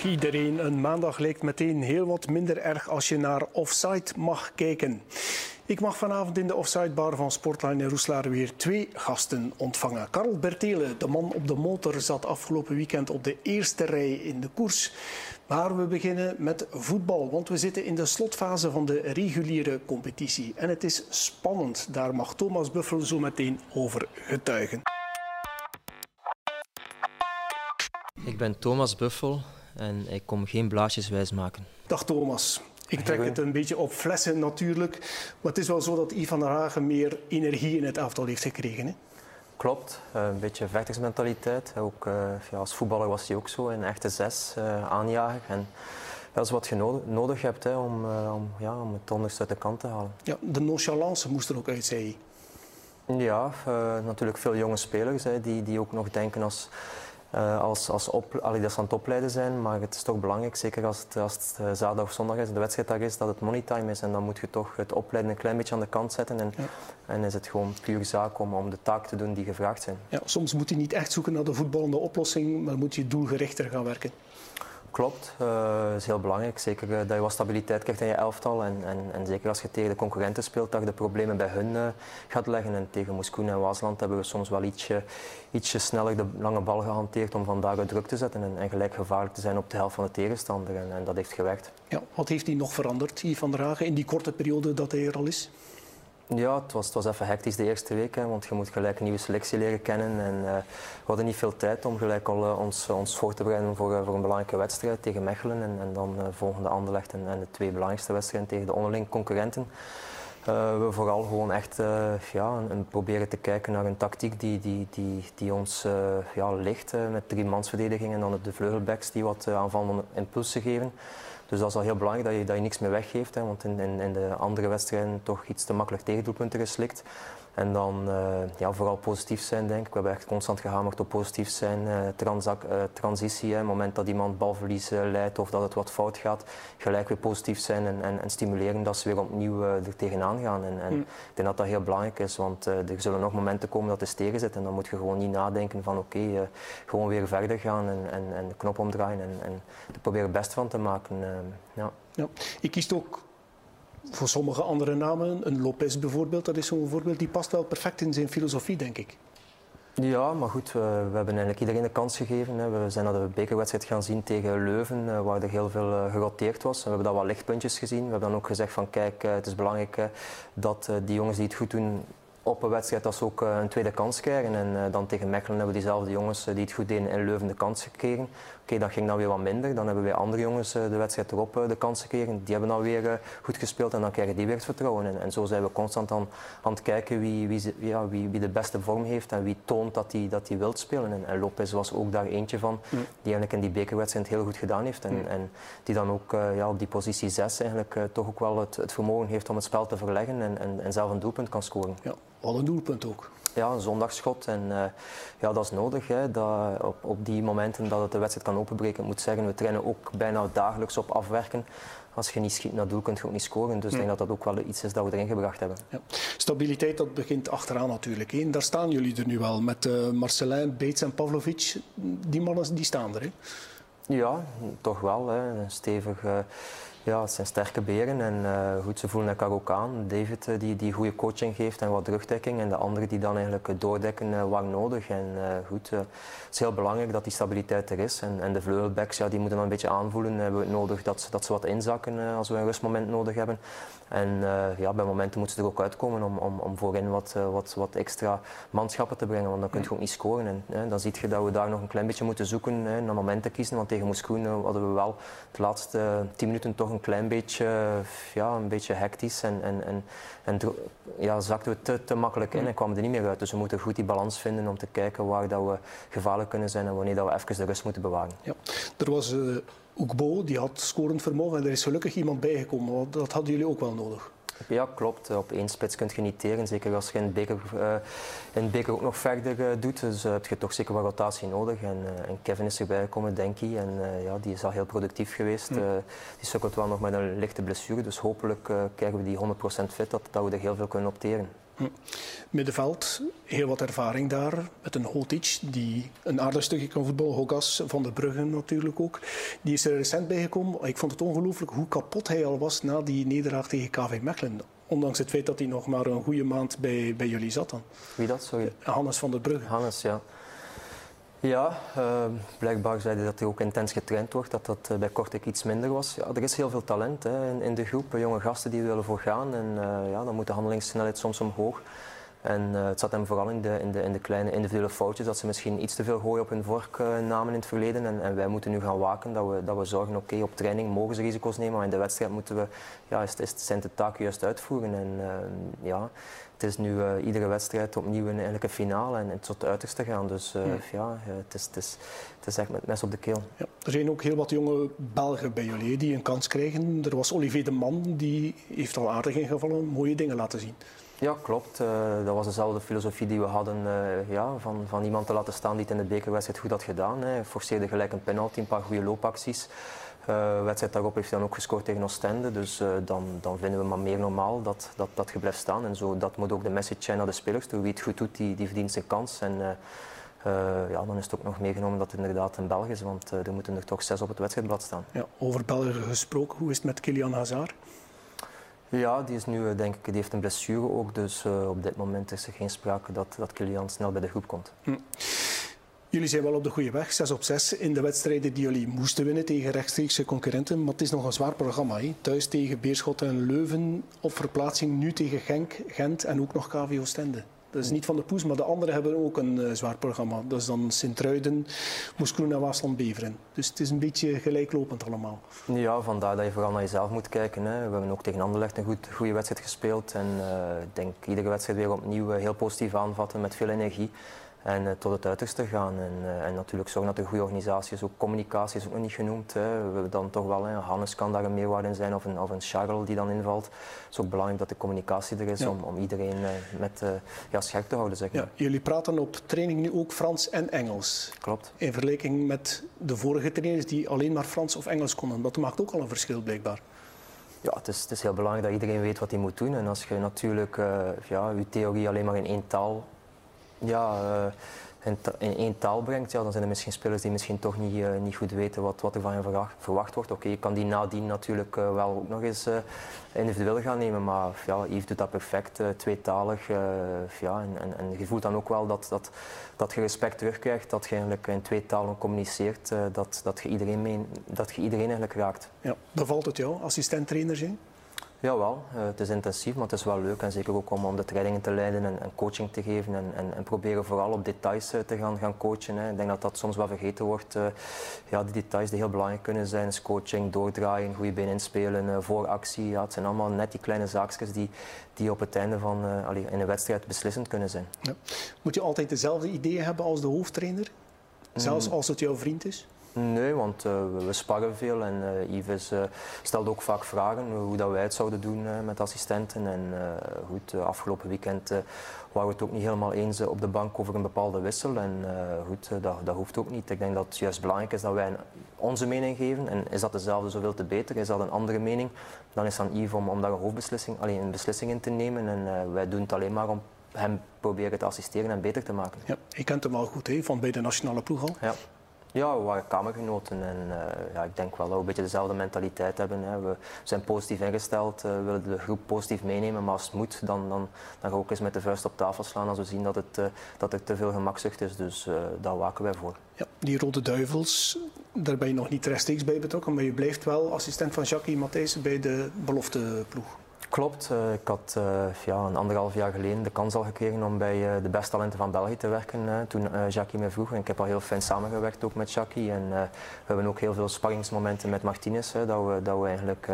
Iedereen. Een maandag lijkt meteen heel wat minder erg als je naar Offside mag kijken. Ik mag vanavond in de Offside-bar van Sportline in Roeslaar weer twee gasten ontvangen. Karel Bertele, de man op de motor, zat afgelopen weekend op de eerste rij in de koers. Maar we beginnen met voetbal, want we zitten in de slotfase van de reguliere competitie. En het is spannend. Daar mag Thomas Buffel zo meteen over getuigen. Ik ben Thomas Buffel en ik kom geen blaasjes wijsmaken. Dag Thomas. Ik trek het een beetje op flessen natuurlijk. Maar het is wel zo dat Ivan der Hagen meer energie in het elftal heeft gekregen. Hè? Klopt, eh, een beetje vechtersmentaliteit. Ook, uh, ja, als voetballer was hij ook zo, een echte zes uh, aanjager. En dat is wat je nodig, nodig hebt hè, om, om, ja, om het onderste uit de kant te halen. Ja, de nonchalance moest er ook uit, zei. Ja, natuurlijk veel jonge spelers hè, die, die ook nog denken als uh, als, als op, allee, dat ze aan het opleiden zijn, maar het is toch belangrijk, zeker als het, als het uh, zaterdag of zondag is, de wedstrijddag is, dat het moneytime is. En dan moet je toch het opleiden een klein beetje aan de kant zetten. En, ja. en is het gewoon puur zaak om, om de taak te doen die gevraagd zijn. Ja, soms moet je niet echt zoeken naar de voetballende oplossing, maar moet je doelgerichter gaan werken. Klopt, uh, is heel belangrijk. Zeker uh, dat je wat stabiliteit krijgt in je elftal. En, en, en, zeker als je tegen de concurrenten speelt, dat je de problemen bij hun uh, gaat leggen. En tegen Moskou en Waasland hebben we soms wel ietsje, ietsje sneller de lange bal gehanteerd om vandaag druk te zetten en, en, gelijk gevaarlijk te zijn op de helft van de tegenstander. En, en dat heeft gewerkt. Ja, wat heeft hij nog veranderd, hier Van der Hagen, in die korte periode dat hij er al is? Ja, het was, even hectisch de eerste week, want je moet gelijk een nieuwe selectie leren kennen. En, uh, we hadden niet veel tijd om gelijk al uh, ons, ons voor te bereiden voor, een belangrijke wedstrijd tegen Mechelen. En, en dan volgende Anderlecht en, en, de twee belangrijkste wedstrijden tegen de onderling concurrenten. we vooral gewoon echt ja, proberen te kijken naar een tactiek die, die, die, die ons ja, ligt. met drie mansverdediging en dan de vleugelbacks die wat aanvallende impulsen geven. Dus dat is al heel belangrijk dat je, dat je niks meer weggeeft. Hè, want in, in, in de andere wedstrijden toch iets te makkelijk tegendoelpunten geslikt. En dan uh, ja, vooral positief zijn, denk ik. We hebben echt constant gehamerd op positief zijn. Transac, uh, transitie, het moment dat iemand balverlies leidt of dat het wat fout gaat, gelijk weer positief zijn en, en, en stimuleren dat ze weer opnieuw er tegenaan gaan. En, en mm. ik denk dat dat heel belangrijk is, want er zullen nog momenten komen dat het tegen zit. En dan moet je gewoon niet nadenken van oké, okay, gewoon weer verder gaan en, en, en de knop omdraaien en, en er proberen het best van te maken. ja. Ja. Je kiest ook voor sommige andere namen, een Lopez bijvoorbeeld, dat is zo'n voorbeeld, die past wel perfect in zijn filosofie, denk ik. Ja, maar goed, we, we hebben eigenlijk iedereen de kans gegeven. Hè. We zijn naar de bekerwedstrijd gaan zien tegen Leuven, eh, waar er heel veel uh, geroteerd was. we hebben daar wat lichtpuntjes gezien. We hebben dan ook gezegd van kijk, uh, het is belangrijk dat die jongens die het goed doen op een wedstrijd dat ze ook een tweede kans krijgen. En dan tegen Mechelen hebben we diezelfde jongens die het goed deden in Leuven de kans gekregen. Oké, dat ging dan weer wat minder. Dan hebben wij andere jongens de wedstrijd erop de kans gekregen. Die hebben dan weer goed gespeeld en dan krijgen die weer het vertrouwen. En, en zo zijn we constant aan, aan het kijken wie, wie, ja, wie, wie de beste vorm heeft en wie toont dat hij dat wilt spelen. En, en, Lopez was ook daar eentje van, die eigenlijk in die bekerwedstrijd heel goed gedaan heeft. En, en die dan ook ja, op die positie 6 eigenlijk toch ook wel het, het, vermogen heeft om het spel te verleggen en, en, en zelf een doelpunt kan scoren. Ja, al een doelpunt ook ja, een zondagschot. En uh, ja, dat is nodig. Hè, dat op, op die momenten dat het de wedstrijd kan openbreken. Ik moet zeggen, we trainen ook bijna dagelijks op afwerken. Als je niet schiet naar doel, kun je ook niet scoren. Dus ik denk dat dat ook wel iets is dat we erin gebracht hebben. Ja. Stabiliteit, dat begint achteraan natuurlijk. Hè. Daar staan jullie er nu wel. Met uh, Marcelin, Beets en Pavlovic. Die mannen die staan er. Hè? Ja, toch wel. Hè. Stevig... Uh, ja, het zijn sterke beren en uh, goed, ze voelen elkaar ook aan. David uh, die, die goede coaching geeft en wat rugdekking en de anderen die dan eigenlijk doordekken uh, waar nodig. En goed, het is heel belangrijk dat die stabiliteit er is. En, en de vleugelbacks ja, die moeten dan een beetje aanvoelen. Hebben we het nodig dat, dat ze wat inzakken als we een rustmoment nodig hebben. En ja, bij momenten moeten ze er ook uitkomen om, om, om voorin wat, wat, wat extra manschappen te brengen, want dan kun je ook niet scoren. En dan zie je dat we daar nog een klein beetje moeten zoeken naar momenten kiezen. Want tegen Moskou hadden we wel de laatste tien minuten toch een klein beetje, ja, een beetje hectisch en, en, en, en ja, zakten we te, te makkelijk in en kwamen er niet meer uit. Dus we moeten goed die balans vinden om te kijken waar dat we gevaarlijk kunnen zijn en wanneer dat we even de rust moeten bewaren. Ja. Er was uh, Oekbo, die had scorend vermogen en er is gelukkig iemand bijgekomen. Dat hadden jullie ook wel nodig. Ja, klopt. Op één spits kun je niet teren. Zeker als je in beker, uh, in beker ook nog verder uh, doet. Dus heb je toch zeker wat rotatie nodig. En, en Kevin is erbij gekomen, denk ik. En ja, die is al heel productief geweest. Mm. die sukkelt wel nog met een lichte blessure. Dus hopelijk krijgen we die 100% fit, dat, dat we er heel veel kunnen opteren. Hm. Middenveld, heel wat ervaring daar. Met een Hotic die een aardig stukje kan voetballen. Hogas van de Bruggen natuurlijk ook. Die is er recent bijgekomen. Ik vond het ongelooflijk hoe kapot hij al was na die nederlaag tegen KV Mechelen. Ondanks het feit dat hij nog maar een goede maand bij, bij jullie zat dan. Wie dat, sorry? Hannes van der Brugge. Hannes, ja. Ja, uh, blijkbaar zei hij dat hij ook intens getraind wordt, dat dat uh, bij Kortrijk iets minder was. Ja, er is heel veel talent hè, in, in, de groep, jonge gasten die willen voor gaan. En uh, ja, dan moet de handelingssnelheid soms omhoog. En het zat hem vooral in de, in, de, in de kleine individuele foutjes, dat ze misschien iets te veel gooien op hun vork namen in het verleden. En, en, wij moeten nu gaan waken, dat we, dat we zorgen, oké, op training mogen ze risico's nemen, maar in de wedstrijd moeten we, ja, is, is, zijn de taken juist uitvoeren. En ja, het is nu uh, iedere wedstrijd opnieuw een, eigenlijk een finale en, en tot het uiterste gaan. Dus uh, ja, ja het, is, het, is, het is echt met mes op de keel. Ja, er zijn ook heel wat jonge Belgen bij jullie die een kans krijgen. Er was Olivier de Man, die heeft al aardig ingevallen, mooie dingen laten zien. Ja, klopt. Uh, dat was dezelfde filosofie die we hadden ja, van, van iemand te laten staan die het in de bekerwedstrijd goed had gedaan. Hij forceerde gelijk een penalty, een paar goede loopacties. Uh, wedstrijd daarop heeft hij dan ook gescoord tegen Oostende. Dus uh, dan, dan vinden we maar meer normaal dat, dat, dat je blijft staan. En zo, dat moet ook de message zijn naar de spelers toe. Wie het goed doet, die, die verdient zijn kans. En uh, ja, dan is het ook nog meegenomen dat het inderdaad een Belg is. Want er moeten er toch zes op het wedstrijdblad staan. Ja, over Belgen gesproken, hoe is het met Kilian Hazard? Ja, die, is nu, denk ik, die heeft een blessure ook. Dus op dit moment is er geen sprake dat, dat Kilian snel bij de groep komt. Hm. Jullie zijn wel op de goede weg, 6 op 6 in de wedstrijden die jullie moesten winnen tegen rechtstreekse concurrenten. Maar het is nog een zwaar programma. Hè? Thuis tegen Beerschot en Leuven, op verplaatsing nu tegen Genk, Gent en ook nog KV Oostende. Dat is niet van de poes, maar de anderen hebben ook een uh, zwaar programma. Dat is dan Sint-Truiden, Moeskroen en Waasland-Beveren. Dus het is een beetje gelijklopend allemaal. Ja, vandaar dat je vooral naar jezelf moet kijken. Hè. We hebben ook tegen Anderlecht een goed, goede wedstrijd gespeeld. En uh, ik denk iedere wedstrijd weer opnieuw uh, heel positief aanvatten met veel energie. En uh, tot het uiterste gaan. En, uh, en natuurlijk zorgen dat er goede organisatie is. Ook communicatie is ook nog niet genoemd. Hè. We hebben dan toch wel, hè. Hannes kan daar een meerwaarde in zijn of een, of een Charles die dan invalt. Het is ook belangrijk dat de communicatie er is ja. om, om iedereen uh, met ja, scherp te houden. Zeg maar. ja, jullie praten op training nu ook Frans en Engels. Klopt. In vergelijking met de vorige trainers die alleen maar Frans of Engels konden. Dat maakt ook al een verschil blijkbaar. Ja, het is, het is heel belangrijk dat iedereen weet wat hij moet doen. En als je natuurlijk ja, je theorie alleen maar in één taal ja, in, in één taal brengt, ja, dan zijn er misschien spelers die misschien toch niet, uh, niet goed weten wat, wat er van hen verwacht, wordt. Oké, je kan die nadien natuurlijk uh, wel ook nog eens individueel gaan nemen, maar ja, Yves doet dat perfect, tweetalig. ja, en, je voelt dan ook wel dat, dat, dat je respect terugkrijgt, dat je eigenlijk in twee talen communiceert, dat, dat, je iedereen mee, dat je iedereen eigenlijk raakt. Ja, bevalt het jou, assistent-trainer zijn? Jawel, uh, het is intensief, maar het is wel leuk. En zeker ook om, om de trainingen te leiden en, en coaching te geven. En, en, en, proberen vooral op details uh, te gaan, gaan coachen. Hè. Ik denk dat dat soms wel vergeten wordt. Uh, ja, die details die heel belangrijk kunnen zijn. Is coaching, doordraaien, goede been inspelen, vooractie. Ja, het zijn allemaal net die kleine zaakjes die, die op het einde van allee, in een wedstrijd beslissend kunnen zijn. Ja. Moet je altijd dezelfde ideeën hebben als de hoofdtrainer? Zelfs mm. als het jouw vriend is? Nee, want uh, we sparren veel en uh, Yves uh, stelde ook vaak vragen hoe dat wij het zouden doen met assistenten. En goed, afgelopen weekend waren we het ook niet helemaal eens op de bank over een bepaalde wissel. En goed, dat, dat hoeft ook niet. Ik denk dat het juist belangrijk is dat wij onze mening geven. En is dat dezelfde, zoveel te beter. Is dat een andere mening, dan is het aan Yves om, om daar een hoofdbeslissing, alleen een beslissing in te nemen. En wij doen het alleen maar om hem proberen te assisteren en beter te maken. Ja, je kent hem al goed, hè? van bij de nationale ploeg al. Ja. Ja, we waren kamergenoten en uh, ja, ik denk wel dat we een beetje dezelfde mentaliteit hebben. Hè. We zijn positief ingesteld, we willen de groep positief meenemen, maar als het moet, dan, dan, dan gaan we ook eens met de vuist op tafel slaan als we zien dat, het, uh, dat er te veel gemakzucht is. Dus daar waken wij voor. Ja, die Rode Duivels, daar ben je nog niet rechtstreeks bij betrokken, maar je blijft wel assistent van Jackie Matthijssen bij de belofteploeg. Klopt. Uh, ik had uh, ja, een anderhalf jaar geleden de kans al gekregen om bij uh, de beste talenten van België te werken. toen Jackie me vroeg. En ik heb al heel fijn samengewerkt ook met Jackie. En we hebben ook heel veel sparringsmomenten met Martinez. Dat, we, dat we eigenlijk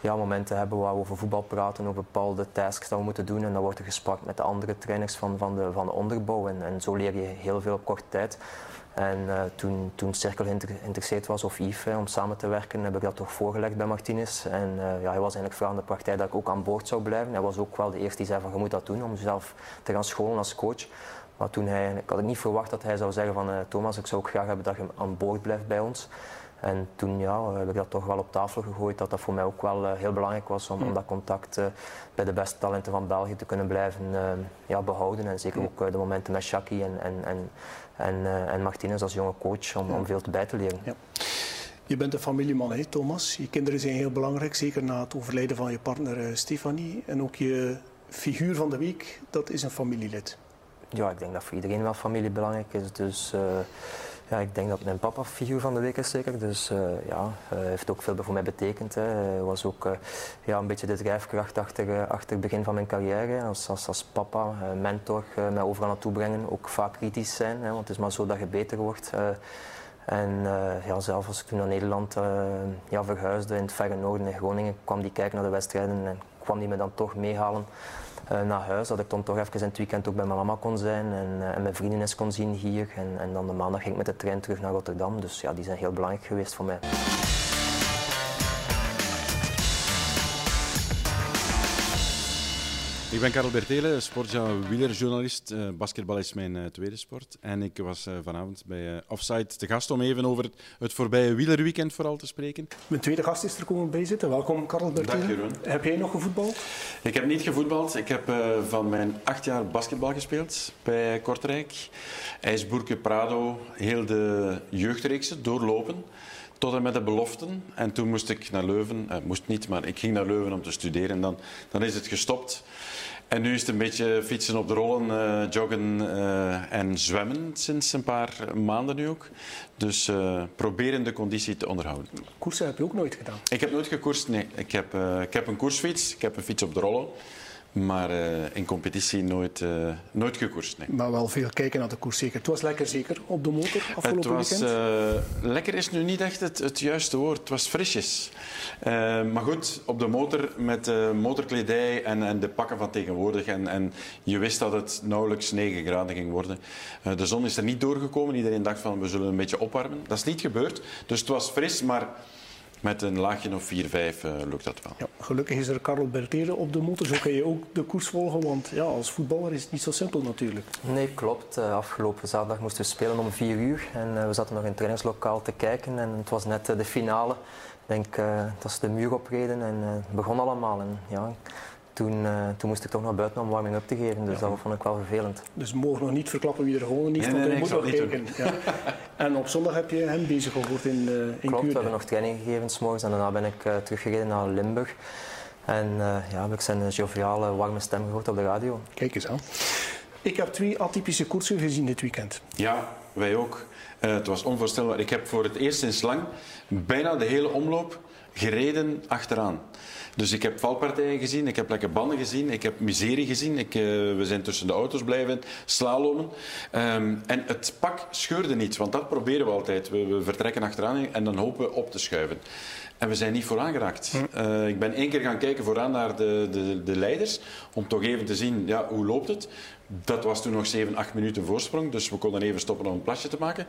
ja, momenten hebben waar we over voetbal praten, over bepaalde tasks dat we moeten doen. En dan wordt er gespart met de andere trainers van, van, de, van de onderbouw. En, en zo leer je heel veel op korte tijd. En uh, toen, toen Cirkel geïnteresseerd was, of Yves, om samen te werken, heb ik dat toch voorgelegd bij Martinez. En uh, ja, hij was eigenlijk vooral aan de praktijk dat ik ook aan boord zou blijven. Hij was ook wel de eerste die zei van je moet dat doen, om jezelf te gaan scholen als coach. Maar toen hij, ik had ik niet verwacht dat hij zou zeggen van uh, Thomas, ik zou ook graag hebben dat je aan boord blijft bij ons. En toen ja, heb ik dat toch wel op tafel gegooid, dat dat voor mij ook wel heel belangrijk was om, om dat contact bij de beste talenten van België te kunnen blijven ja, behouden. En zeker ook de momenten met Shaki en, en, en, en, en Martinez als jonge coach om, om veel te bij te leren. Ja. Je bent een familieman, hè, Thomas. Je kinderen zijn heel belangrijk, zeker na het overlijden van je partner Stefanie. En ook je figuur van de week, dat is een familielid. Ja, ik denk dat voor iedereen wel familie belangrijk is. Dus uh, ja, ik denk dat mijn papa figuur van de week is zeker. Dus uh, ja, heeft ook veel voor mij betekend. Hij was ook ja, een beetje de drijfkracht achter, achter het begin van mijn carrière. Als, als, als papa, mentor, mij overal naartoe brengen. Ook vaak kritisch zijn, hè, want het is maar zo dat je beter wordt. En ja, zelf als ik toen naar Nederland ja, verhuisde in het verre noorden in Groningen, kwam die kijken naar de wedstrijden en kwam die me dan toch meehalen naar huis. Dat ik dan toch even in het weekend ook bij mijn mama kon zijn en, en mijn vrienden eens kon zien hier. En, en dan de maandag ging ik met de trein terug naar Rotterdam. Dus ja, die zijn heel belangrijk geweest voor mij. Ik ben Karel Bertele, sportjournalist, wielerjournalist. Uh, basketbal is mijn uh, tweede sport. En ik was uh, vanavond bij Offside te gast om even over het, het, voorbije wielerweekend vooral te spreken. Mijn tweede gast is er komen bij zitten. Welkom, Karel Bertele. Dag, Jeroen. Heb jij nog gevoetbald? Ik heb niet gevoetbald. Ik heb van mijn acht jaar basketbal gespeeld bij Kortrijk. IJsboerke Prado, heel de jeugdreeksen doorlopen tot en met de beloften. En toen moest ik naar Leuven, eh, moest niet, maar ik ging naar Leuven om te studeren. En dan, dan is het gestopt. En nu is het een beetje fietsen op de rollen, uh, joggen uh, en zwemmen sinds een paar maanden nu ook. Dus uh, proberen de conditie te onderhouden. Koersen heb je ook nooit gedaan? Ik heb nooit gekoerst, nee. Ik heb, ik heb een koersfiets, ik heb een fiets op de rollen. Maar uh, in competitie nooit, uh, nooit gekoerst. Nee. Maar wel veel kijken naar de koers zeker. Het was lekker zeker op de motor afgelopen het was, weekend? Uh, lekker is nu niet echt het, het juiste woord. Het was frisjes. maar goed, op de motor met motorkledij en, en de pakken van tegenwoordig. En, en je wist dat het nauwelijks 9 graden ging worden. de zon is er niet doorgekomen. Iedereen dacht van we zullen een beetje opwarmen. Dat is niet gebeurd. Dus het was fris, maar met een laagje of 4, 5 uh, lukt dat wel. Ja, gelukkig is er Carlo Bertere op de motor, zo kan je ook de koers volgen. Want ja, als voetballer is het niet zo simpel natuurlijk. Nee, klopt. Uh, afgelopen zaterdag moesten we spelen om 4 uur. En uh, we zaten nog in het trainingslokaal te kijken. En het was net de finale. Ik denk dat ze de muur opreden en het begon allemaal. En, ja, toen, uh, toen moest ik toch naar buiten om warming-up te geven. Dus ja. dat vond ik wel vervelend. Dus we mogen nog niet verklappen wie er gewoon niet nee, nee, moet nog kijken. Ja. en op zondag heb je hem bezig gehoord in, uh, in Klopt, we hebben nog training gegeven s'morgens en daarna ben ik uh, teruggereden naar Limburg. En ja, heb ik zijn joviale, warme stem gehoord op de radio. Kijk eens aan. Ik heb twee atypische koersen gezien dit weekend. Ja, wij ook. het was onvoorstelbaar. Ik heb voor het eerst sinds lang bijna de hele omloop gereden achteraan. Dus ik heb valpartijen gezien, ik heb lekker banden gezien, ik heb miserie gezien. Ik, uh, we zijn tussen de auto's blijven slalomen. Um, en het pak scheurde niet, want dat proberen we altijd. We, vertrekken achteraan en dan hopen we op te schuiven. En we zijn niet vooraan geraakt. Uh, ik ben één keer gaan kijken vooraan naar de, de, de leiders, om toch even te zien, ja, hoe loopt het? Dat was toen nog 7, 8 minuten voorsprong, dus we konden even stoppen om een plasje te maken.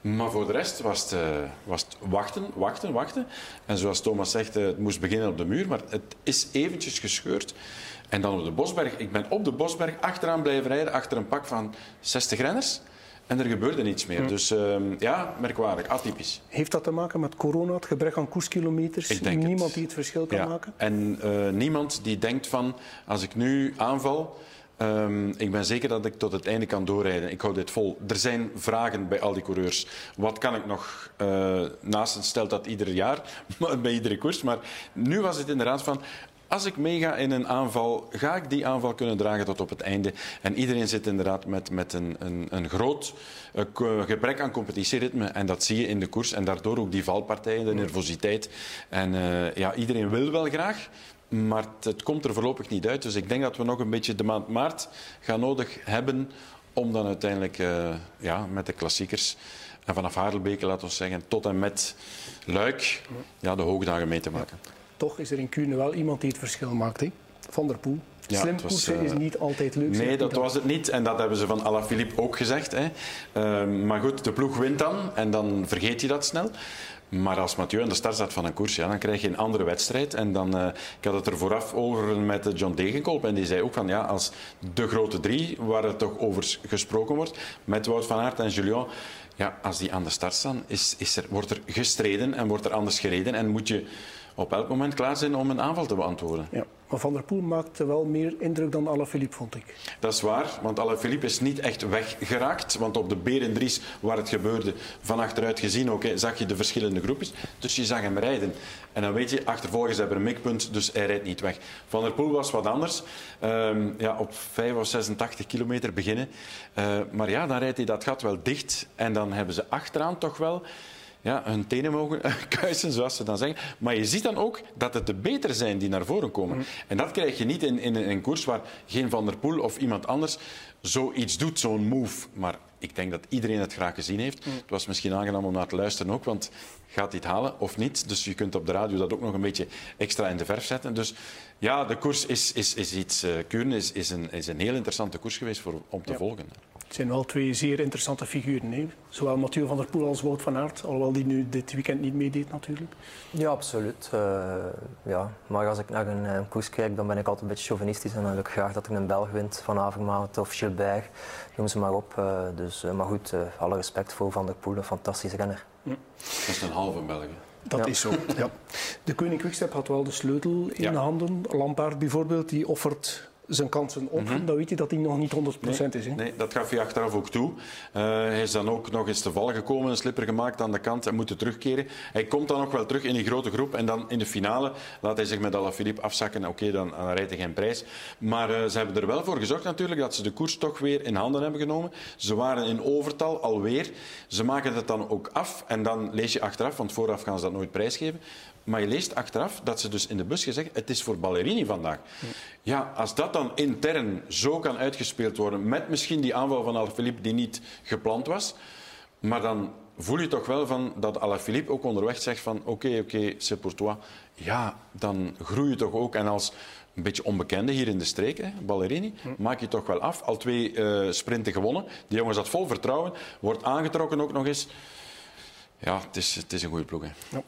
Maar voor de rest was het, uh, was het wachten, wachten, wachten. En zoals Thomas zegt, uh, het moest beginnen op de muur, maar het is eventjes gescheurd. En dan op de Bosberg. Ik ben op de Bosberg achteraan blijven rijden, achter een pak van 60 renners. En er gebeurde niets meer. Hm. Dus uh, ja, merkwaardig, atypisch. Heeft dat te maken met corona, het gebrek aan koerskilometers? Ik denk niemand het. die het verschil kan ja. maken? En uh, niemand die denkt van, als ik nu aanval, Um, ik ben zeker dat ik tot het einde kan doorrijden. Ik hou dit vol. Er zijn vragen bij al die coureurs. Wat kan ik nog? Uh, naast stelt dat ieder jaar, bij iedere koers. Maar nu was het inderdaad van. Als ik meega in een aanval, ga ik die aanval kunnen dragen tot op het einde. En iedereen zit inderdaad met, met een, een, een groot uh, gebrek aan competitieritme. En dat zie je in de koers. En daardoor ook die valpartijen, de nervositeit. En uh, ja, iedereen wil wel graag. Maar het komt er voorlopig niet uit. Dus ik denk dat we nog een beetje de maand maart gaan nodig hebben om dan uiteindelijk uh, ja, met de klassiekers en vanaf Harelbeke, laten we zeggen, tot en met Luik ja, de hoogdagen mee te maken. Toch is er in Kuurne wel iemand die het verschil maakt, hè? Van der Poel. Ja, Slim koersen uh, is niet altijd leuk. Nee, dat was het niet. En dat hebben ze van Alaphilippe ook gezegd. Hè. Uh, maar goed, de ploeg wint dan en dan vergeet je dat snel. Maar als Mathieu aan de start staat van een koers, ja, dan krijg je een andere wedstrijd. En dan, uh, ik had het er vooraf over met John Degenkolb. En die zei ook van ja, als de grote drie, waar er toch over gesproken wordt, met Wout van Aert en Julien. Ja, als die aan de start staan, is, is er, wordt er gestreden en wordt er anders gereden. En moet je op elk moment klaar zijn om een aanval te beantwoorden. Ja, maar Van der Poel maakte wel meer indruk dan Alaphilippe, vond ik. Dat is waar, want Alaphilippe is niet echt weggeraakt. Want op de Berendries, waar het gebeurde, van achteruit gezien ook, zag je de verschillende groepjes. Dus je zag hem rijden. En dan weet je, achtervolgens hebben een mikpunt, dus hij rijdt niet weg. Van der Poel was wat anders. Um, ja, op 5 of 86 kilometer beginnen. Uh, maar ja, dan rijdt hij dat gat wel dicht. En dan hebben ze achteraan toch wel ja, hun tenen mogen kuisen, zoals ze dan zeggen. Maar je ziet dan ook dat het de beter zijn die naar voren komen. Mm. En dat krijg je niet in, in, een koers waar geen Van der Poel of iemand anders zoiets doet, zo'n move. Maar ik denk dat iedereen het graag gezien heeft. Mm. Het was misschien aangenaam om naar te luisteren ook, want gaat hij het halen of niet? Dus je kunt op de radio dat ook nog een beetje extra in de verf zetten. Dus ja, de koers is, is, is iets... Uh, is, is, een, is een heel interessante koers geweest voor, om te volgen. Het zijn wel twee zeer interessante figuren. Hè? Zowel Mathieu van der Poel als Wout van Aert. Alhoewel die nu dit weekend niet meedeed natuurlijk. Ja, absoluut. Uh, ja. Maar als ik naar een, een, koers kijk, dan ben ik altijd een beetje chauvinistisch. En dan wil ik graag dat er een Belg wint. Van Avermaat of Gilbert. Noem ze maar op. Uh, dus, uh, maar goed, alle respect voor Van der Poel. Een fantastische renner. Ja. Dat is een halve Belg. Dat is zo, ja. De Koning Quickstep had wel de sleutel in ja. handen. Lampaard bijvoorbeeld, die offert zijn kansen op, mm dan weet je dat hij nog niet 100% is. Hè? Nee, dat gaf hij achteraf ook toe. Uh, hij is dan ook nog eens te val gekomen, een slipper gemaakt aan de kant en moet terugkeren. Hij komt dan nog wel terug in die grote groep en dan in de finale laat hij zich met Alaphilippe afzakken. Oké, okay, dan, dan rijdt hij geen prijs. Maar uh, ze hebben er wel voor gezorgd natuurlijk dat ze de koers toch weer in handen hebben genomen. Ze waren in overtal alweer. Ze maken het dan ook af en dan lees je achteraf, want vooraf gaan ze dat nooit prijsgeven. Maar je leest achteraf dat ze dus in de bus gezegd het is voor Ballerini vandaag. Ja, als dat dan intern zo kan uitgespeeld worden, met misschien die aanval van Alaphilippe die niet gepland was, maar dan voel je toch wel van dat Alaphilippe ook onderweg zegt van oké, okay, oké, okay, c'est pour toi. Ja, dan groei je toch ook. En als een beetje onbekende hier in de streek, hè, Ballerini, maak je toch wel af. Al twee uh, sprinten gewonnen. Die jongens had vol vertrouwen. Wordt aangetrokken ook nog eens. Ja, het is, het is een goede ploeg. Hè. Ja.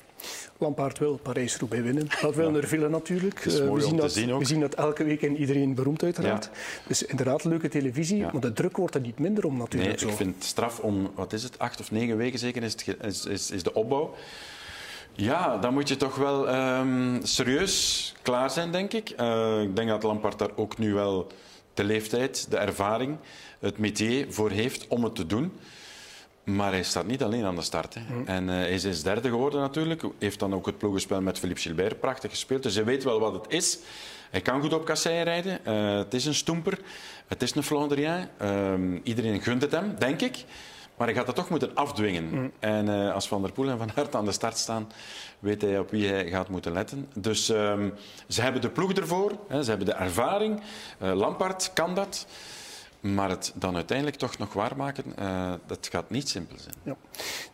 Lampaard wil Parijs-Roubaix winnen. Dat willen er velen natuurlijk. We, zien dat, we zien dat elke week en iedereen beroemd uiteraard. Ja. Dus inderdaad, leuke televisie. Ja. Maar de druk wordt er niet minder om natuurlijk. Nee, ik vind het straf om, wat is het, acht of negen weken zeker is, het, is, is, is de opbouw. Ja, dan moet je toch wel um, serieus klaar zijn, denk ik. Uh, ik denk dat Lampaard daar ook nu wel de leeftijd, de ervaring, het métier voor heeft om het te doen. Maar hij staat niet alleen aan de start. Hè. Mm. En uh, hij is derde geworden natuurlijk. Heeft dan ook het ploegenspel met Philippe Gilbert prachtig gespeeld. Dus hij weet wel wat het is. Hij kan goed op kasseien rijden. Uh, het is een stoemper. Het is een Flandrien. Uh, iedereen gunt het hem, denk ik. Maar hij gaat het toch moeten afdwingen. Mm. En uh, als Van der Poel en Van Aert aan de start staan, weet hij op wie hij gaat moeten letten. Dus ehm, ze hebben de ploeg ervoor. Hè. Ze hebben de ervaring. Lampard kan dat. Maar het dan uiteindelijk toch nog waarmaken, uh, dat gaat niet simpel zijn. Ja.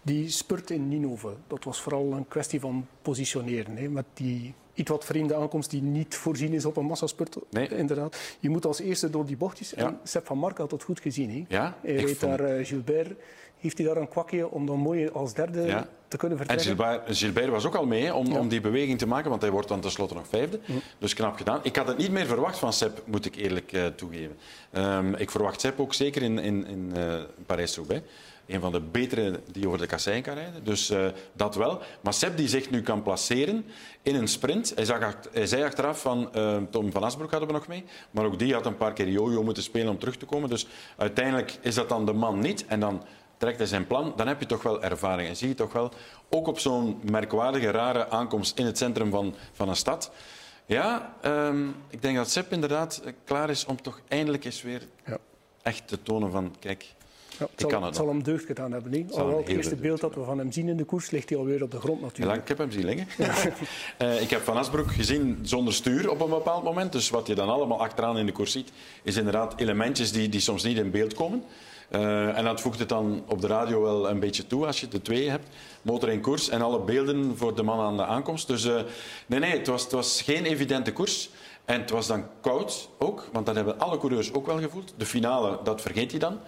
Die spurt in Ninove, dat was vooral een kwestie van positioneren. Hè, met die iets wat vreemde aankomst die niet voorzien is op een massaspurt. Nee. Inderdaad. Je moet als eerste door die bochtjes. Ja. En Sepp van Mark had dat goed gezien. Hè. Ja, hij reed daar uh, Gilbert heeft hij daar een kwakje om dan mooi als derde te kunnen vertrekken. En Gilbert, Gilbert was ook al mee om, ja. om, die beweging te maken, want hij wordt dan tenslotte nog vijfde. Dus knap gedaan. Ik had het niet meer verwacht van Sepp, moet ik eerlijk uh, toegeven. Um, ik verwacht Sepp ook zeker in, in, in uh, Parijs-Roubaix. Een van de betere die over de kassein kan rijden. Dus uh, dat wel. Maar Sepp die zich nu kan placeren in een sprint. Hij, zag, hij zei achteraf van Tom van Asbroek hadden we nog mee. Maar ook die had een paar keer jojo moeten spelen om terug te komen. Dus uiteindelijk is dat dan de man niet. En dan trekt hij zijn plan, dan heb je toch wel ervaring. En zie je toch wel, ook op zo'n merkwaardige, rare aankomst in het centrum van, van een stad. Ja, um, ik denk dat Sepp inderdaad klaar is om toch eindelijk eens weer ja. echt te tonen van, kijk, ja, het, zal, het zal, hem deugd gedaan hebben. Niet? Alhoewel het eerste beeld dat we van hem zien in de koers ligt hij alweer op de grond natuurlijk. Lang, ik heb hem zien liggen. uh, ik heb Van Asbroek gezien zonder stuur op een bepaald moment. Dus wat je dan allemaal achteraan in de koers ziet, is inderdaad elementjes die, die soms niet in beeld komen. Uh, en dat voegt het dan op de radio wel een beetje toe als je de twee hebt. Motor in koers en alle beelden voor de man aan de aankomst. Dus uh, nee, nee, het was, het was geen evidente koers. En het was dan koud ook, want dat hebben alle coureurs ook wel gevoeld. De finale, dat vergeet je dan.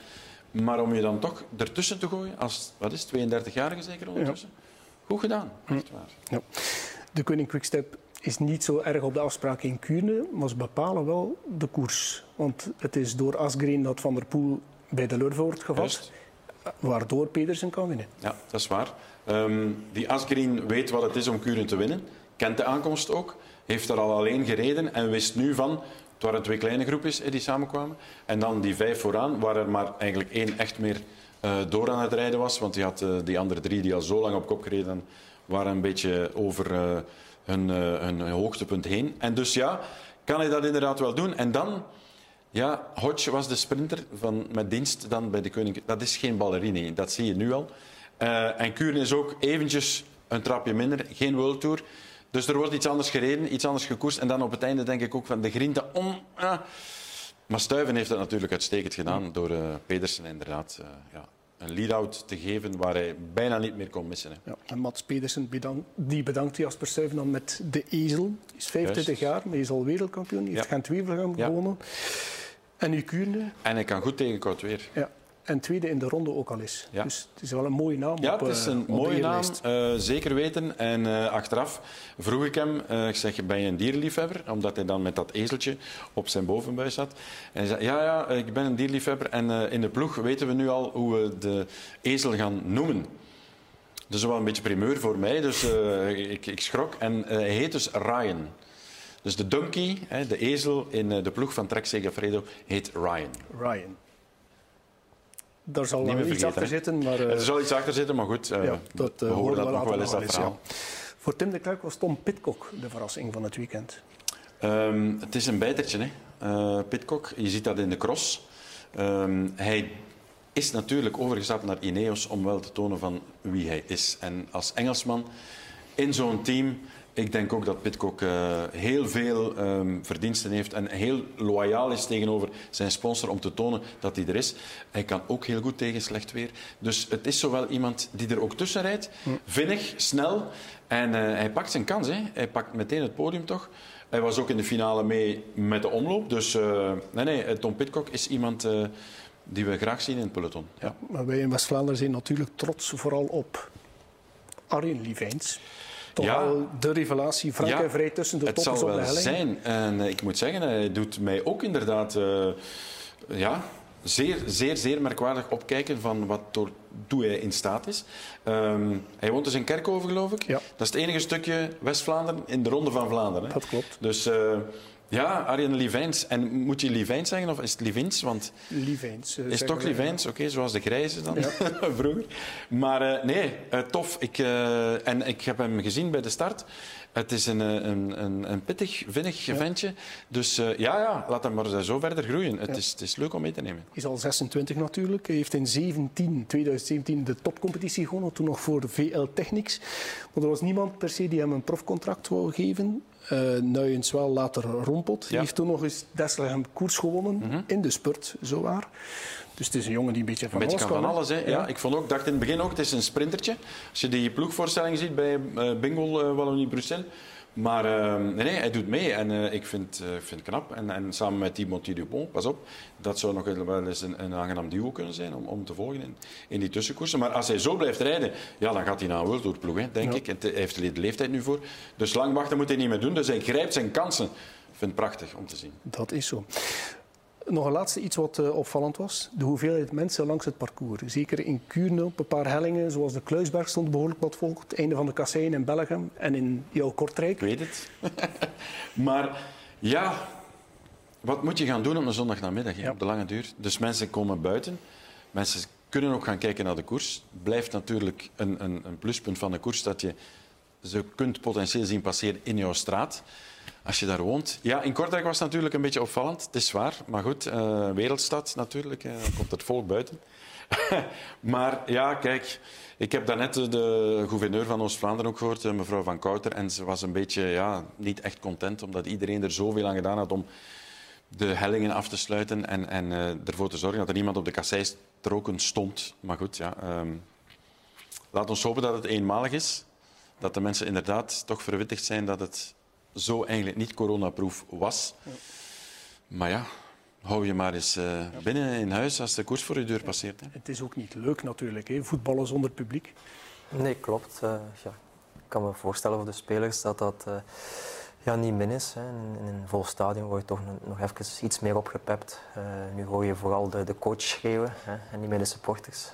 Maar om je dan toch ertussen te gooien, als wat is 32-jarige zeker ondertussen? Ja. Goed gedaan, echt waar. Ja. De Koning Quickstep is niet zo erg op de afspraak in Kuurne, maar ze bepalen wel de koers. Want het is door Asgreen dat Van der Poel bij de Lurve wordt gevat, waardoor Pedersen kan winnen. Ja, dat is waar. Ehm, die Asgreen weet wat het is om Kuren te winnen. Kent de aankomst ook. Heeft er al alleen gereden en wist nu van... Het waren twee kleine groepjes die samenkwamen. En dan die vijf vooraan, waar er maar eigenlijk één echt meer eh, door aan het rijden was. Want die had eh, die andere drie die al zo lang op kop gereden waren een beetje over eh, hun, hoogtepunt heen. En dus ja, kan hij dat inderdaad wel doen. En dan... Ja, Hodge was de sprinter van, met dienst dan bij de Koning. Dat is geen ballerine, dat zie je nu al. En Kuren is ook eventjes een trapje minder, geen World Tour. Dus er wordt iets anders gereden, iets anders gekoerst. En dan op het einde denk ik ook van de grinta om... ah. Maar Stuyven heeft dat natuurlijk uitstekend gedaan door eh, Pedersen inderdaad eh, ja, een lead-out te geven waar hij bijna niet meer kon missen. Hè. Ja. En Mats Pedersen bedankt, die bedankt Jasper Stuyven dan met de Ezel. Die is 25 jaar, maar hij is al wereldkampioen. Hij heeft Ja. Gent-Wevelgem Ja. gewonnen. En nu Kuurne. En hij kan goed tegen koud weer. Ja. En tweede in de ronde ook al is. Ja. Dus het is wel een mooie naam Ja, op, het is eh, een mooie naam, eh, zeker weten. En eh, achteraf vroeg ik hem, ik zeg, ben je een dierliefhebber? Omdat hij dan met dat ezeltje op zijn bovenbuis zat. En hij zei, ja, ja, ik ben een dierliefhebber. En in de ploeg weten we nu al hoe we de ezel gaan noemen. Dus wel een beetje primeur voor mij, dus ik, ik schrok. En hij heet dus Ryan. Dus de donkey, hè, de ezel in de ploeg van Trek Segafredo, heet Ryan. Ryan. Daar zal wel iets zitten, maar... eh, er zal iets achter zitten, maar goed, eh, ja, dat we eh, horen dat nog wel eens, dat ja. verhaal. Voor Tim de Klerk was Tom Pitcock de verrassing van het weekend. Ehm, het is een bijtertje, hè? Eh, Pitcock. Je ziet dat in de cross. Ehm, hij is natuurlijk overgestapt naar Ineos om wel te tonen van wie hij is. En als Engelsman in zo'n team, ik denk ook dat Pitcock eh, heel veel ehm, verdiensten heeft en heel loyaal is tegenover zijn sponsor om te tonen dat hij er is. Hij kan ook heel goed tegen slecht weer. Dus het is zowel iemand die er ook tussen rijdt, vinnig, snel. En eh, hij pakt zijn kans. Hè. Hij pakt meteen het podium toch. Hij was ook in de finale mee met de omloop. Dus eh, nee, nee, Tom Pitcock is iemand die we graag zien in het peloton. Ja. Maar wij in West-Vlaanderen zijn natuurlijk trots vooral op Arjen Livijns. Toch Ja. wel de revelatie, frank Ja, en vrij tussen de het toppers zal op de wel helling. zijn. En eh, ik moet zeggen, hij doet mij ook inderdaad eh, ja, zeer, zeer, zeer merkwaardig opkijken van wat door, toe hij in staat is. Ehm, hij woont dus in Kerkhoven, geloof ik. Ja. Dat is het enige stukje West-Vlaanderen in de Ronde van Vlaanderen. Hè. Dat klopt. Dus eh, ja, Arjen Livijns. En moet je Livijns zeggen of is het Livins? Want Livijns. eh, is toch. Livijns? Oké, zoals de grijze dan vroeger. Maar eh, nee, eh, tof. Ik, en ik heb hem gezien bij de start. Het is een, een, een, een pittig, vinnig ventje. Dus ja, ja, laat hem maar zo verder groeien. Het, is, het is leuk om mee te nemen. Hij is al 26 natuurlijk. Hij heeft in 17, 2017 de topcompetitie gewonnen, toen nog voor VL Technics. Maar er was niemand per se die hem een profcontract wou geven. Eh Nuyens wel later Rompot. Die heeft toen nog eens Desselhem koers gewonnen in de spurt, zo waar. Dus het is een jongen die een beetje Een van beetje alles kan van alles. Hè. Ja. ik vond ook, dacht in het begin ook, het is een sprintertje. Als je die ploegvoorstelling ziet bij eh Bingo eh, Wallonie-Bruxelles. Maar eh, nee, hij doet mee en eh, ik vind, ik vind het knap. En, en samen met Timothy Dupont, pas op, dat zou nog wel eens een, een aangenaam duo kunnen zijn om, om te volgen in, in die tussenkoersen. Maar als hij zo blijft rijden, ja, dan gaat hij naar een World denk ik. En te- hij heeft er de leeftijd nu voor. Dus lang wachten moet hij niet meer doen. Dus hij grijpt zijn kansen. Ik vind het prachtig om te zien. Dat is zo. Nog een laatste iets wat eh, opvallend was. De hoeveelheid mensen langs het parcours. Zeker in Kuurne op een paar hellingen, zoals de Kluisberg, stond behoorlijk wat volk. Het einde van de Kasseien in Belgium en in jouw Kortrijk. Ik weet het. maar ja, wat moet je gaan doen op een zondagnamiddag, Ja. op de lange duur? Dus mensen komen buiten. Mensen kunnen ook gaan kijken naar de koers. Blijft natuurlijk een, een, een pluspunt van de koers dat je ze kunt potentieel zien passeren in jouw straat. Als je daar woont. Ja, in Kortrijk was het natuurlijk een beetje opvallend. Het is waar. Maar goed, eh, wereldstad natuurlijk. eh, Dan komt het volk buiten. maar ja, kijk. Ik heb daarnet de gouverneur van Oost-Vlaanderen ook gehoord, eh, mevrouw Van Kouter. En ze was een beetje ja, niet echt content, omdat iedereen er zoveel aan gedaan had om de hellingen af te sluiten en, en ervoor te zorgen dat er niemand op de kasseistroken stond. Maar goed, ja, ehm, laat ons hopen dat het eenmalig is. Dat de mensen inderdaad toch verwittigd zijn dat het zo eigenlijk niet coronaproof was. Maar ja, hou je maar eens eh, binnen in huis als de koers voor je deur passeert. Hè. Het is ook niet leuk natuurlijk, hè. voetballen zonder publiek. Nee, klopt. Uh, ja. Ik kan me voorstellen voor de spelers dat dat uh, ja, niet min is. Hè. In, in, een vol stadion word je toch nog even iets meer opgepept. Uh, nu hoor je vooral de, de coach schreeuwen hè, en niet meer de supporters.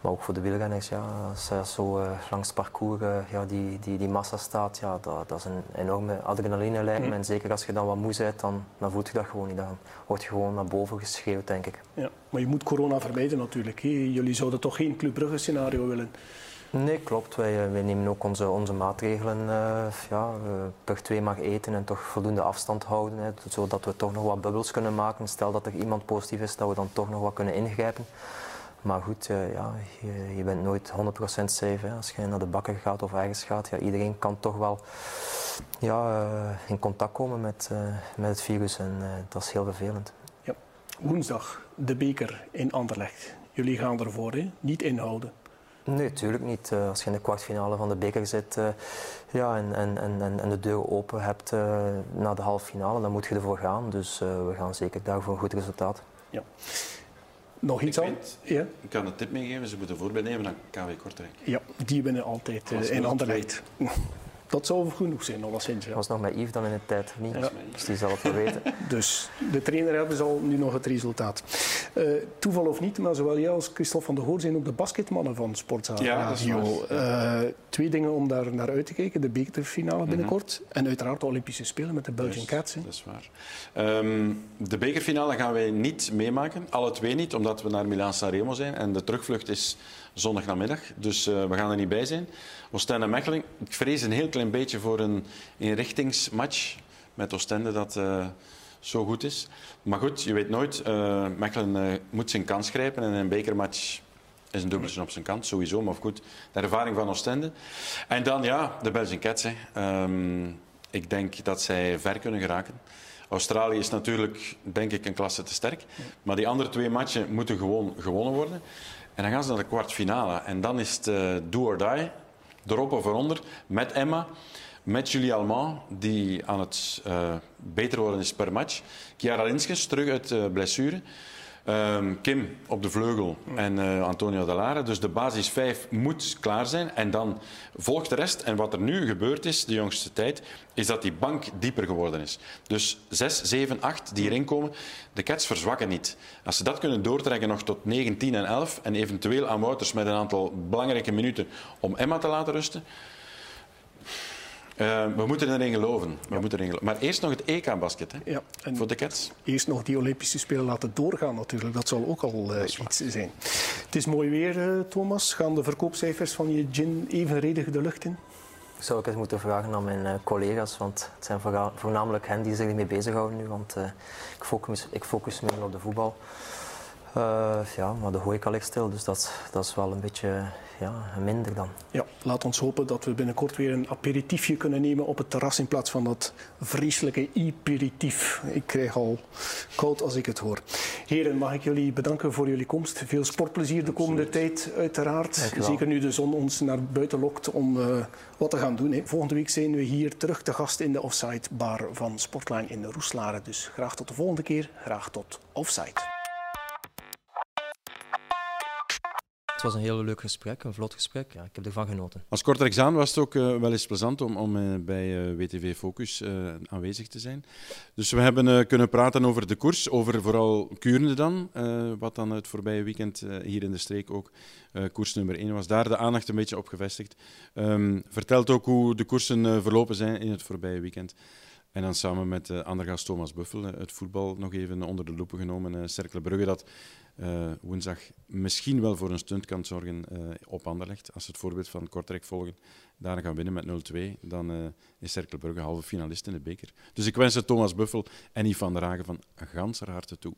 Maar ook voor de wielrenners, ja, als je zo uh, langs het parcours ja, die, die, die massa staat, ja, dat, dat is een enorme adrenaline lijkt mm. En zeker als je dan wat moe bent, dan, dan voelt je dat gewoon niet. Dan word je gewoon naar boven geschreeuwd, denk ik. Ja, maar je moet corona vermijden natuurlijk. Hè? Jullie zouden toch geen Club Brugge scenario willen? Nee, klopt. Wij, wij nemen ook onze, onze maatregelen. Uh, ja, per twee mag eten en toch voldoende afstand houden. Hè, zodat we toch nog wat bubbels kunnen maken. Stel dat er iemand positief is, dat we dan toch nog wat kunnen ingrijpen. Maar goed, ja, je, je, bent nooit 100% safe. Als je naar de bakker gaat of ergens gaat, ja, iedereen kan toch wel ja, in contact komen met, met het virus en dat is heel vervelend. Ja. Woensdag de beker in Anderlecht. Jullie gaan ervoor, hè? niet inhouden. Nee, natuurlijk niet. als je in de kwartfinale van de beker zit ja, en, en, en, en de deur open hebt naar de halve finale, dan moet je ervoor gaan. Dus we gaan zeker daar voor een goed resultaat. Ja. Nog iets aan? Ja? Ik kan een tip meegeven, ze moeten voorbeeld nemen aan KW Kortrijk. Ja, die winnen altijd uh, in Anderlecht. Dat zou genoeg zijn, alleszins. Ja. was nog met Yves dan in de tijd niet, ja. dus die zal het wel weten. Dus de trainer hebben al nu nog het resultaat. Uh, toeval of niet, maar zowel jij als Christophe van der Hoor zijn ook de basketmannen van Sportzaal ja, uh, twee dingen om daar naar uit te kijken. De bekerfinale mhm. binnenkort mm -hmm. en uiteraard de Olympische Spelen met de Belgian Cats. Dat is waar. Um, de bekerfinale gaan wij niet meemaken, alle twee niet, omdat we naar Milaan Sanremo zijn en de terugvlucht is zondagnamiddag. Dus uh, we gaan er niet bij zijn. Oostende Mechelen. Ik vrees een heel klein beetje voor een inrichtingsmatch met Oostende dat uh, zo goed is. Maar goed, je weet nooit. Uh, Mechelen moet zijn kans grijpen en een bekermatch is een dubbeltje op zijn kant, sowieso. Maar goed, de ervaring van Oostende. En dan ja, de Belgian Cats. Um, ik denk dat zij ver kunnen geraken. Australië is natuurlijk, denk ik, een klasse te sterk. Maar die andere twee matchen moeten gewoon gewonnen worden. En dan gaan ze naar de kwartfinale. En dan is het do or die, erop of eronder, met Emma, met Julie Alman, die aan het uh, beter worden is per match. Chiara Linskens, terug uit uh, blessure. Um, Kim op de vleugel en uh, Antonio Dallara. Dus de basis 5 moet klaar zijn. En dan volgt de rest. En wat er nu gebeurd is, de jongste tijd, is dat die bank dieper geworden is. Dus 6, 7, 8 die erin komen, de Cats verzwakken niet. Als ze dat kunnen doortrekken nog tot 9, 10 en 11 en eventueel aan Wouters met een aantal belangrijke minuten om Emma te laten rusten, uh, we moeten erin geloven. We moeten erin geloven. Maar eerst nog het EK-basket ja, voor de Cats. Eerst nog die Olympische Spelen laten doorgaan natuurlijk. Dat zal ook al uh, iets zijn. Het is mooi weer, uh, Thomas. Gaan de verkoopcijfers van je gin evenredig de lucht in? Zou ik eens moeten vragen aan mijn collega's, want het zijn voornamelijk hen die zich ermee bezighouden nu. Want ik, focus, ik focus me op de voetbal. Ja, maar de horeca ligt stil, dus dat, dat is wel een beetje ja, minder dan. Ja, laat ons hopen dat we binnenkort weer een aperitiefje kunnen nemen op het terras in plaats van dat vreselijke aperitief. Ik krijg al koud als ik het hoor. Heren, mag ik jullie bedanken voor jullie komst. Veel sportplezier de komende tijd, uiteraard. Zeker nu de zon ons naar buiten lokt om uh, wat te gaan doen. Hè. Volgende week zijn we hier terug te gast in de Offside Bar van Sportline in de Roeslaren. Dus graag tot de volgende keer. Graag tot Offside. Was een heel leuk gesprek, een vlot gesprek. Ja, ik heb ervan genoten. Als korter examen was het ook uh, wel eens plezant om, om uh, bij uh, WTV Focus aanwezig te zijn. Dus we hebben kunnen praten over de koers, over vooral Kuurne dan, wat dan het voorbije weekend hier in de streek ook koers nummer 1 was. Daar de aandacht een beetje op gevestigd. Um, vertelt ook hoe de koersen verlopen zijn in het voorbije weekend. En dan samen met uh, Andergast Thomas Buffel het voetbal nog even onder de loepen genomen. Uh, Cercle Brugge dat woensdag misschien wel voor een stunt kan zorgen op Anderlecht. Als ze het voorbeeld van Kortrijk volgen, daar gaan winnen met 0-2, dan is Cercle Brugge halve finalist in de beker. Dus ik wens het Thomas Buffel en Yves van der Hagen van ganser harte toe.